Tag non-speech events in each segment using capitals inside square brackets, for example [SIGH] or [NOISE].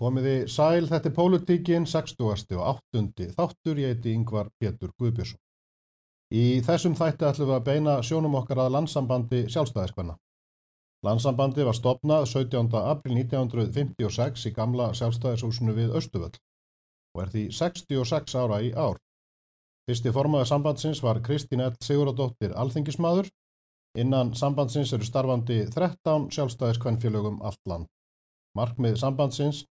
Komiði sæl, þetta er Pólutíkin, 60. og 8. þáttur, ég heiti Yngvar Pétur Guðbjörnsson. Í þessum þætti ætlum við að beina sjónum okkar að landsambandi sjálfstæðiskvenna. Landsambandi var stopnað 17. april 1956 í gamla sjálfstæðishúsinu við Östuvöll og er því 66 ára í ár. Fyrsti formaður sambandsins var Kristín L. Siguradóttir Alþingismadur. Innan sambandsins eru starfandi 13 sjálfstæðiskvennfélögum allt land. Markmið sambandsins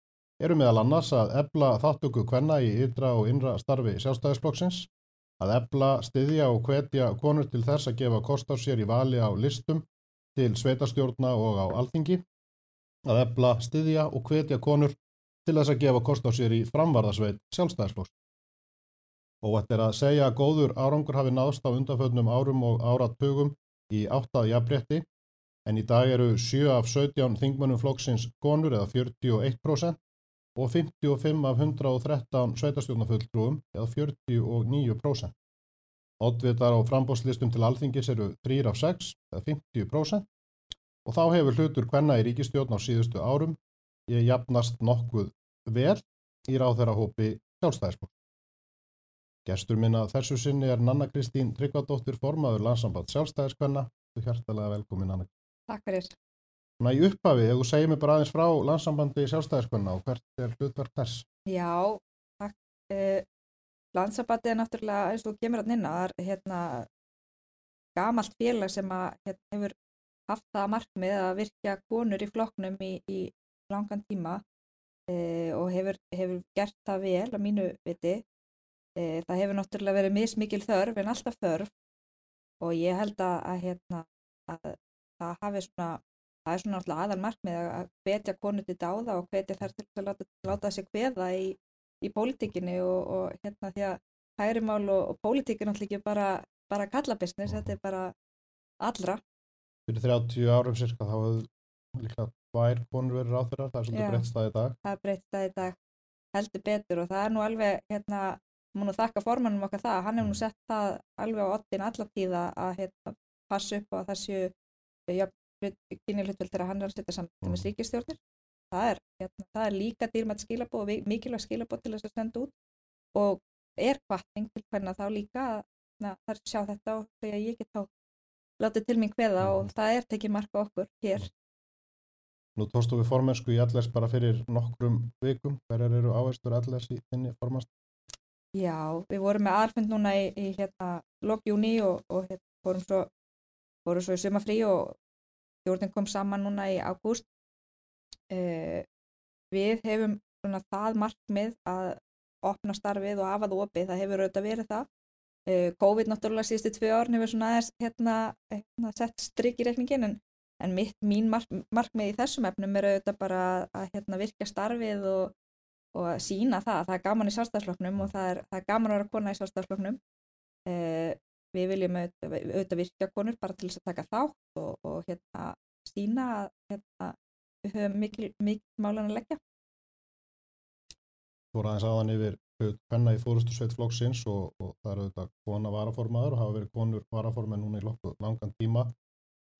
eru meðal annars að ebla þáttöku kvenna í ytra og innra starfi sjálfstæðisflokksins, að ebla, styðja og hvetja konur til þess að gefa kost á sér í vali á listum til sveitarstjórna og á alþingi, að ebla, styðja og hvetja konur til þess að gefa kost á sér í framvarðasveit sjálfstæðisflokks. Og þetta er að segja að góður árangur hafi náðst á undanföldnum árum og áratugum í áttað jafnbretti, en í dag eru 7 af 17 þingmönnum flokksins konur eða 41% og 55 af 113 sveitarstjórnafulltrúum eða 49%. Oddvitar á frambóðslistum til alþingis eru 3 af 6 eða 50% og þá hefur hlutur hvenna í ríkistjórn á síðustu árum ég jafnast nokkuð vel í ráðherrahópi sjálfstæðisbúr. Gestur minna þessu sinni er Nanna Kristín Tryggvadóttir formaður landsamband sjálfstæðiskvenna. Þú hjartalega velkomin Nanna. Takk fyrir. Svona í upphafi, ef þú segir mér bara aðeins frá landsambandi sjálfstæðiskvenna og hvert er hlutverk þess? Já, takk. Eh, landsambandi er náttúrulega eins og kemur að nynna, það er hérna gamalt félag sem að, hérna, hefur haft það markmið að virkja konur í flokknum í, í langan tíma eh, og hefur, hefur gert það vel að mínu viti. Eh, það hefur náttúrulega verið mismikil þörf en alltaf þörf og ég held að, að, hérna, að það hafi svona það er svona alltaf aðal markmið að hvetja konu til dáða og hvetja þær til að láta, láta sig hveða í, í pólitíkinni og, og hérna því að hægrimál og, og pólitík er náttúrulega ekki bara, bara kallabisnis, þetta er bara allra. Fyrir 30 árum cirka þá hefur líka tvær konur verið ráþurar, það er svolítið breytt stað í dag. Það er breytt stað í dag, heldur betur og það er nú alveg, hérna, múin að þakka formannum okkar það, hann hefur nú sett það alveg á ottin allar tíða að hérna, passa upp á þessu ja, kynjuhlutvöld þegar hann setja saman með ríkistjórnir. Það er, hérna, það er líka dýrmætt skilabóð og mikilvægt skilabóð til þess að senda út og er kvartning til hvernig þá líka það er sjá þetta og segja ég get þá látið til mín hveða mm. og það er tekið marka okkur hér. Nú tóstu við formensku í Allers bara fyrir nokkrum vikum. Hverjar eru áherstur Allers í þinni formast? Já, við vorum með aðalfund núna í, í hérna lokjúni og, og hérna fórum svo, svo í sumafrí og Stjórnin kom saman núna í ágúst. Uh, við hefum svona það markmið að opna starfið og hafa það opið, það hefur auðvitað verið það. Uh, COVID náttúrulega síðustu tvö árn hefur svona aðeins hérna, hérna sett strikk í reikningin en, en mitt, mín mark, markmið í þessum efnum er auðvitað bara að hérna, virka starfið og, og sína það. Það er gaman í sjálfstæðsloknum og það er, það er gaman að vera kona í sjálfstæðsloknum. Uh, við viljum auðvitað, auðvitað virkja konur bara til þess að taka þátt og, og hérna sína að hérna, við höfum mikil, mikil málan að leggja. Þú voru aðeins aðan yfir hvenna í fórustu sveit flokksins og, og það eru auðvitað kona varaformaður og hafa verið konur varaformað núna í lokku langan tíma.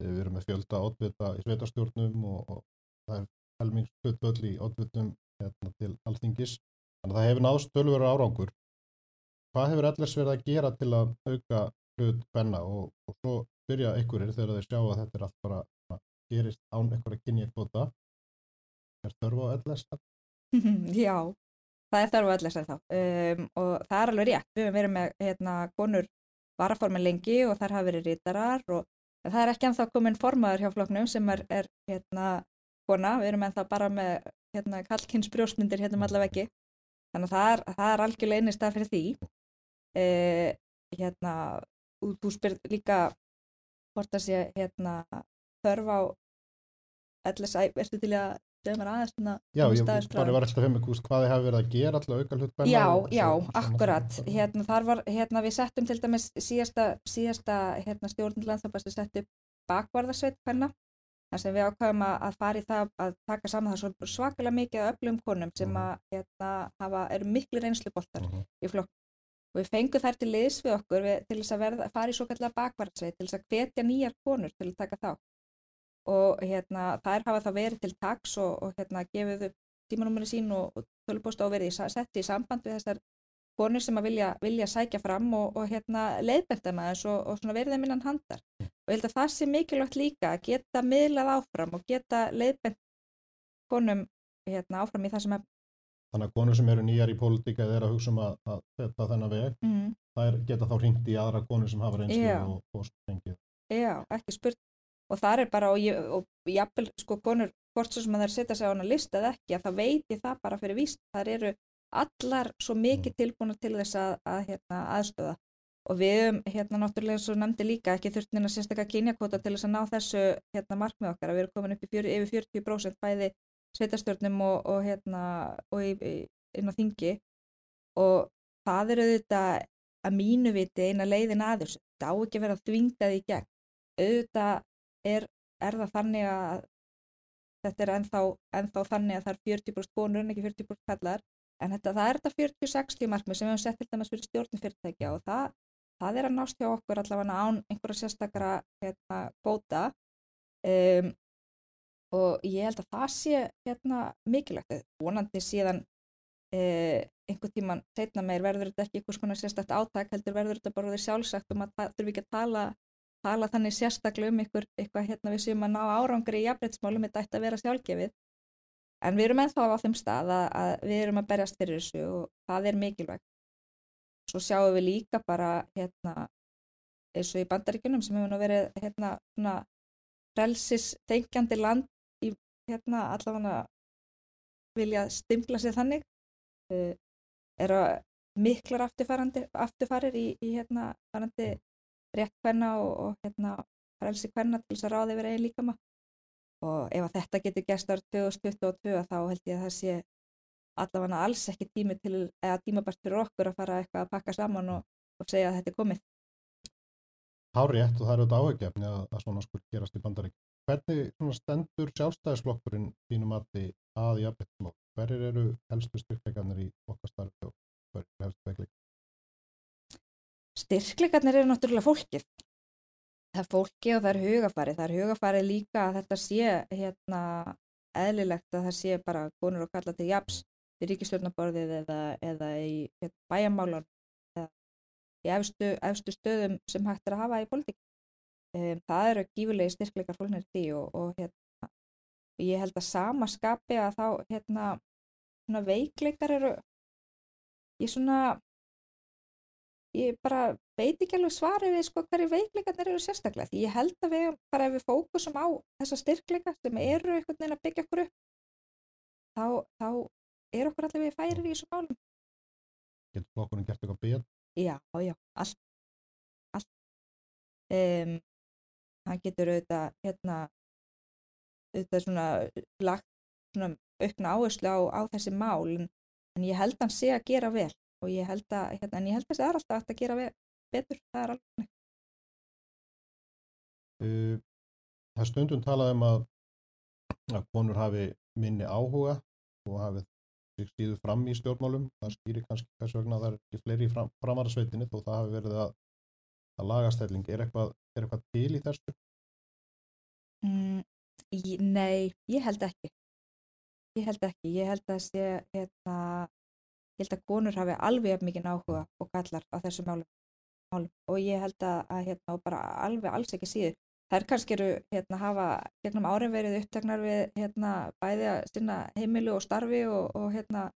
Við erum með fjölda oddvita í sveitarstjórnum og, og það er helmingsfjöldvöld í oddvitum hérna, til alþingis. Þannig að það hefur náðst tölveru árangur. Hvað hefur allars verið að gera til að auka hlut hvenna og, og svo byrja einhverjir þegar þeir sjá að þetta er allt bara að gerist án einhverja kynja kvota er þörfu á LS? [LAUGHS] Já, það er þörfu á LS þá. Um, og það er alveg rétt, við hefum verið með hérna konur varaformin lengi og þar hafa verið rítarar og það er ekki ennþá komin formaður hjá floknum sem er, er hérna kona, við erum ennþá bara með hérna kallkynns brjósmyndir hérna um allaveg ekki þannig að það er, það er algjörlega einnig stað fyrir því. Uh, hérna þú, spyrir líka hvort það sé hérna þörf á LSI, ertu til að segja mér aðeins svona Já, ég bara var alltaf um hvað þið hafi verið að gera alltaf auka hlut Já, já, akkurat hérna þar var, hérna við settum til dæmis síðasta, síðasta hérna stjórnlandabæstu sett upp bakvarðarsveit hvenna þar sem við ákvæmum að fara í það að taka saman það svakalega mikið af öflum konum sem Mhm. að hérna hafa, eru miklu reynsluboltar Mhm. í flokk og við fengum þær til liðs við okkur við, til þess að verða, fara í svo kallega bakvarðsveit til þess að hvetja nýjar konur til að taka þá og hérna þær hafa þá verið til taks og, og hérna gefið upp tímanúmeri sín og, og tölupósta og verið í, setti í samband við þessar konur sem að vilja, vilja sækja fram og, og hérna leiðbenda maður og, og svona verið þeim innan handar. Og ég held að það sé mikilvægt líka að geta miðlað áfram og geta leiðbend konum hérna áfram í það sem Þannig að konur sem eru nýjar í pólitíka eða er að hugsa um að, að þetta þennan veg mm. þær geta þá ringt í aðra konur sem hafa reynslu og, og fengið. Já, ekki spurt. Og það er bara og jafnvel sko konur hvort svo sem að þær setja sig á hana lista eða ekki að það veit ég það bara fyrir víst. Þar eru allar svo mikið mm. tilbúna til þess að, að hérna, aðstöða og við höfum hérna náttúrulega svo nefndi líka ekki þurftin að sérstaklega kynjakvota til þess að ná þessu hérna markmið okkar. Að við erum komin upp í fjör, yfir 40% bæði sveitastjórnum og, og hérna og í, í, inn á þingi. Og það eru auðvitað að mínu viti eina leiðin aðeins það á ekki vera þvingað í gegn. Auðvitað er, er það þannig að þetta er ennþá, ennþá þannig að það er 40% konur en ekki 40% kallar En þetta, það er þetta 40-60 markmið sem við hefum sett til dæmis fyrir stjórnfyrirtækja og það, það er að nást hjá okkur allavega án einhverja sérstakara hérna, bóta. Um, og ég held að það sé hérna, mikilvægt. Vonandi síðan uh, einhver tíman setna meir verður þetta ekki einhvers konar sérstakt átæk heldur verður þetta bara því sjálfsagt að það þurfi ekki að tala, tala þannig sérstaklega um einhver, eitthvað hérna, við séum að ná árangri í jafnreitsmálum, þetta ætti að vera sjálfgefið En við erum ennþá á þeim stað að, að við erum að berjast fyrir þessu og það er mikilvægt. Svo sjáum við líka bara hérna eins og í bandaríkunum sem hefur nú verið hérna svona frelsis tengjandi land hérna allavega vilja stimpla sér þannig uh, er að miklar afturfarir í, í hérna farandi rétt hvenna og, og hérna frelsi hvenna til þess að ráði verið einn líka maður og ef að þetta getur gæst árið 2022 þá held ég að það sé allavega alls ekki tími til eða tímabært fyrir okkur að fara eitthvað að pakka saman og, og segja að þetta er komið. Hárétt og það eru þetta áhugjefni að, að svona skur gerast í bandarík Hvernig stendur sjálfstæðisflokkurinn þínum aðti að jafnveitum og hverjir eru helstu styrkleikarnir í okkar starfi og hverjir eru helstu veikleikar? Styrkleikarnir eru náttúrulega fólkið. Það er fólki og það er hugafari það er hugafari líka að þetta sé hérna eðlilegt að það sé bara konur og kalla til japs í ríkistjórnaborðið eða, eða í hérna, bæjamálan eða í efstu, efstu stöðum sem hægt er að hafa í politík um, það eru gífurlegi styrkleikar fólknir því og, og hérna ég held að sama skapi að þá hérna veikleikar eru ég svona ég bara veit ekki alveg svarið við sko hverju veikleikarnir eru sérstaklega. Því ég held að við bara ef við fókusum á þessa styrkleika sem eru einhvern veginn að byggja okkur upp þá, þá er okkur allir við færir í þessu málum. Getur flokkurinn gert eitthvað beð? Já, já, allt allt. Um, hann getur auðvitað hérna auðvitað svona lagt svona aukna áherslu á, á þessi mál en, en ég held að hann sé að gera vel og ég held að, hérna, en ég held að það er alltaf að gera betur, það er alveg Það er stundum talað um að að konur hafi minni áhuga og hafi sig stíðu fram í stjórnmálum, það skýri kannski hvers vegna það er ekki fleiri fram, framararsveitinni þó það hafi verið að, að lagastelling er eitthvað, er eitthvað til í þessu? Mm, í, nei, ég held ekki ég held ekki, ég held að sé hérna ég held að konur hafi alveg mikið áhuga og gallar á þessu málum, málum. og ég held að, að hérna, bara alveg alls ekki síður þær kannski eru hérna hafa gegnum árin verið upptegnar við hérna bæði að sinna heimilu og starfi og, og hérna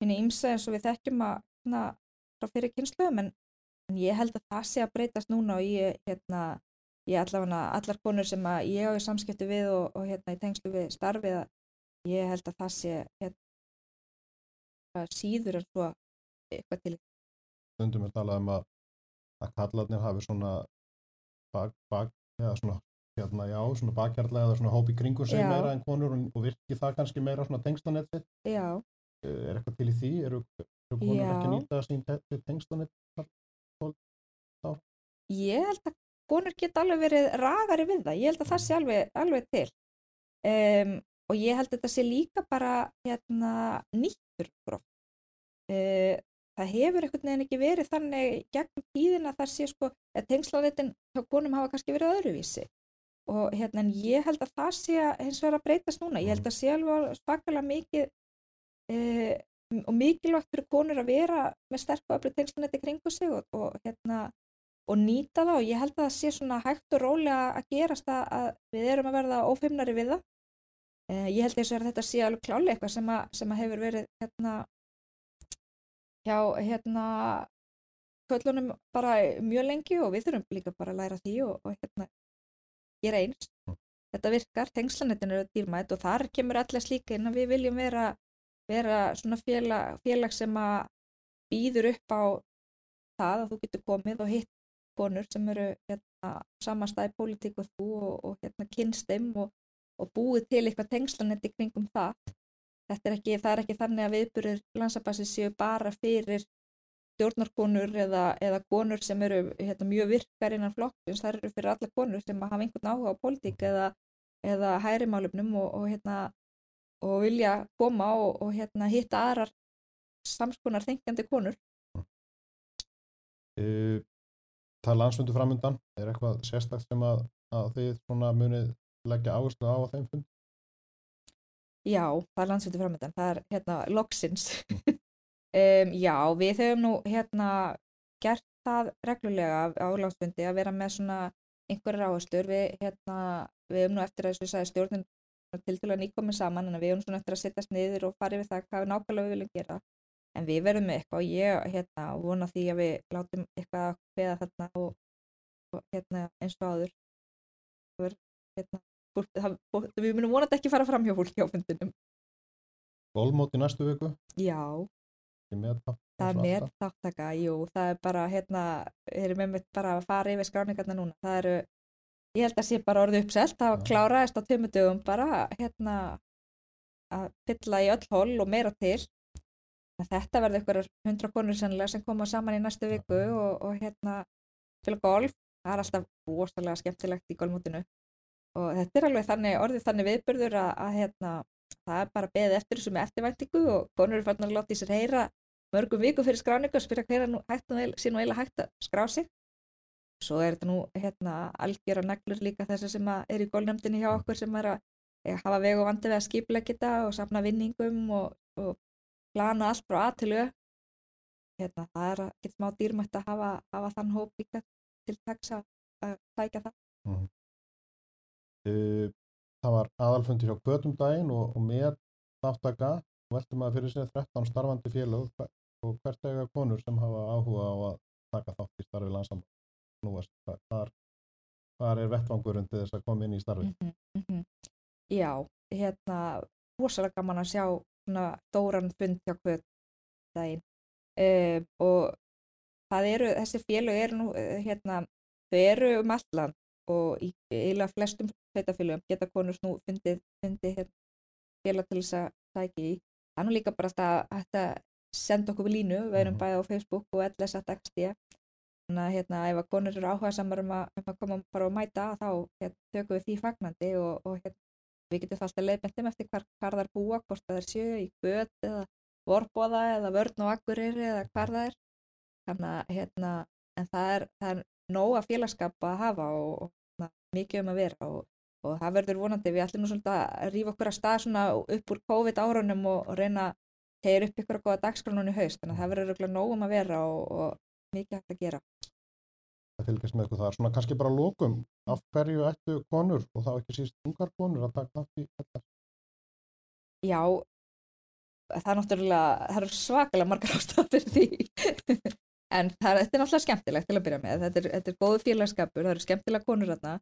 minni ímsa eins og við þekkjum að hérna frá fyrir kynsluðum en, en ég held að það sé að breytast núna og ég hérna ég allavega allar konur sem að ég á í samskiptu við og, og hérna í tengslu við starfið að ég held að það sé hérna síður en svo eitthvað til. Stundum er talað um að, að kallarnir hafi svona bak, bak, eða svona hérna já, svona bakhjartlega eða svona hópi kringur sig já. meira en konur og, og virki það kannski meira svona tengslanetti. Já. Eh, er eitthvað til í því? Eru, eru konur já. ekki nýtað sín tengslanetti? Ég held að konur geta alveg verið ragari við það. Ég held að það sé alveg, alveg til. Um, og ég held að þetta sé líka bara hérna nýtt náttúrugróf. Uh, það hefur einhvern veginn ekki verið þannig gegnum tíðin að það sé sko að tengslaðitin hjá konum hafa kannski verið öðruvísi og hérna en ég held að það sé hins vegar að breytast núna. Ég held að sé alveg svakalega mikið e, og mikilvægt fyrir konur að vera með sterk og öflug tengslanetti kringu sig og, og, hérna, og nýta það og ég held að það sé svona hægt og rólega að gerast að, við erum að verða ófimnari við það. E, ég held þess að þetta sé alveg klálega eitthvað sem, sem að hefur verið hérna, hjá hérna, köllunum bara mjög lengi og við þurfum líka bara að læra því og, og hérna, gera eins. Þetta virkar, tengslanetin eru dýrmætt og þar kemur allir slíka inn að við viljum vera vera svona félag, félag sem að býður upp á það að þú getur komið og hitt konur sem eru hérna, samanstæði pólitík og þú og, og hérna, kynsteim og, og búið til eitthvað tengslanetti kringum það. Er ekki, það er ekki þannig að viðburður landsabassi séu bara fyrir stjórnarkonur eða, eða konur sem eru hérna, mjög virkar innan flokkins, það eru fyrir alla konur sem hafa einhvern áhuga á pólitík eða, eða hærimálumnum og, hérna og vilja koma og hérna, hitta aðrar samskonar þengjandi konur. Uh, það er landsfundu framöndan, er eitthvað sérstakt sem að, að þið munið leggja áherslu á þeim fund? Já, það er landsfundu framöndan, það er hérna loksins. [LAUGHS] um, já, við höfum nú hérna gert það reglulega á landsfundi að vera með svona einhverjar áherslur. Við, hérna, við höfum nú eftir að þessu sagði stjórnum til að nýkominn saman en við erum svona eftir að sittast niður og fara yfir það hvað nákvæmlega við viljum gera en við verðum með eitthvað og ég hérna, vona því að við látum eitthvað að hveða þarna og, og hérna, eins og áður. Ver, hérna, fólk, það, fólk, við munum vonandi ekki fara fram hjá fólki á fundinum. Gólmót í næstu viku? Já. Það er með þáttaka, jú það er bara, hérna, erum við bara að fara yfir skráningarna núna. Það eru ég held að sé bara orðið uppselt það var kláraðist á tömudögum bara hérna að fylla í öll hól og meira til þetta verður ykkur hundra konur sennilega sem koma saman í næstu viku og, og hérna til golf, það er alltaf óstalega skemmtilegt í golfmótinu. Og þetta er alveg þannig, orðið þannig viðbörður að, að hérna, það er bara beðið eftir þessu með eftirvæntingu og konur eru fann að láta í sér heyra mörgum viku fyrir skráningu og spyrja hverja nú hægt og sín og eila hægt að skrá sig. Svo er þetta nú hérna algjör að neglur líka þessi sem er í gólnefndinni hjá okkur sem er að ja, hafa veg og vandi við að skipla geta og safna vinningum og, og plana allt frá aðtilu. Hérna, það er ekkert smá dýrmætt að hafa, hafa þann hóp líka til þess að tækja það. Mm -hmm. uh, það var aðalfundi hjá Götum daginn og, og með náttaka veltum að fyrir sig 13 starfandi félag og hvert ega konur sem hafa áhuga á að taka þátt í starfi landsamband snúast hvar, hvar er vettvangurinn til þess að koma inn í starfi mm -hmm, mm -hmm. Já, hérna rosalega gaman að sjá svona stóran fund hjá hvern daginn. Um, og það eru, þessi félög eru nú hérna, þau eru um allan og í eiginlega flestum sveitafélögum geta konur nú fundið, fundið hérna, félag til þess að sækja í. Það er nú líka bara að, að senda okkur við línu, við erum -hmm. bæðið á Facebook og LS.xd Þannig að hérna, ef að konur eru áhuga samar um að, um að koma bara og mæta þá hérna, tökum við því fagnandi og, og hérna, við getum alltaf leiðbendum eftir hvar, hvar það er búa, hvort það er sjö í göt eða vorbóða eða vörn og akkurir eða hvar það er. Þannig að hérna, en það er, það er nóga félagskap að hafa og, og hérna, mikið um að vera og, og það verður vonandi, við ætlum nú svolítið að rýfa okkur að stað svona upp úr COVID árunum og reyna að tegja upp ykkur að goða dagskránunni haust, þannig að það verður nóg um að vera og mikið hægt að gera. Það fylgjast með eitthvað þar. Svona kannski bara lókum af hverju ættu konur og þá ekki síst ungar konur að taka nátt í þetta? Já, það er náttúrulega, það er svakalega margar ástafir því. [LAUGHS] en það, þetta er náttúrulega skemmtilegt til að byrja með. Þetta er, þetta er góðu félagskapur, það eru skemmtilega konur þarna.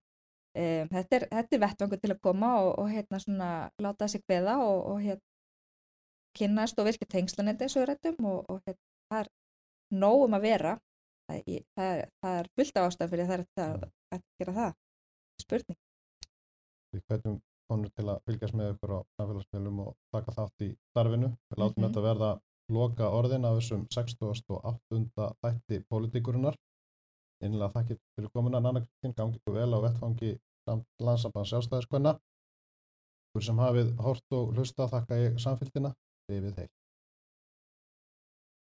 Um, þetta er, er vettvangur til að koma og, og hérna svona láta þessi hveða og, og hérna kynast og virka tengslanindi eins og rættum og, og hérna það er nóg um að vera það, það, það er fullt af ástæðan fyrir það að, að gera það. Spurning. Við hvetjum konur til að fylgjast með ykkur á samfélagsmiðlum og taka þátt í starfinu. Við látum mm -hmm. þetta verða loka orðin af þessum 68. þætti politikurinnar einlega þakkir fyrir komuna Nanna Kristín, gangi ykkur vel á vettfangi samt landsamband sjálfstæðiskvenna. Fyrir sem hafið hort og hlusta þakka ég samfélgina, við við heil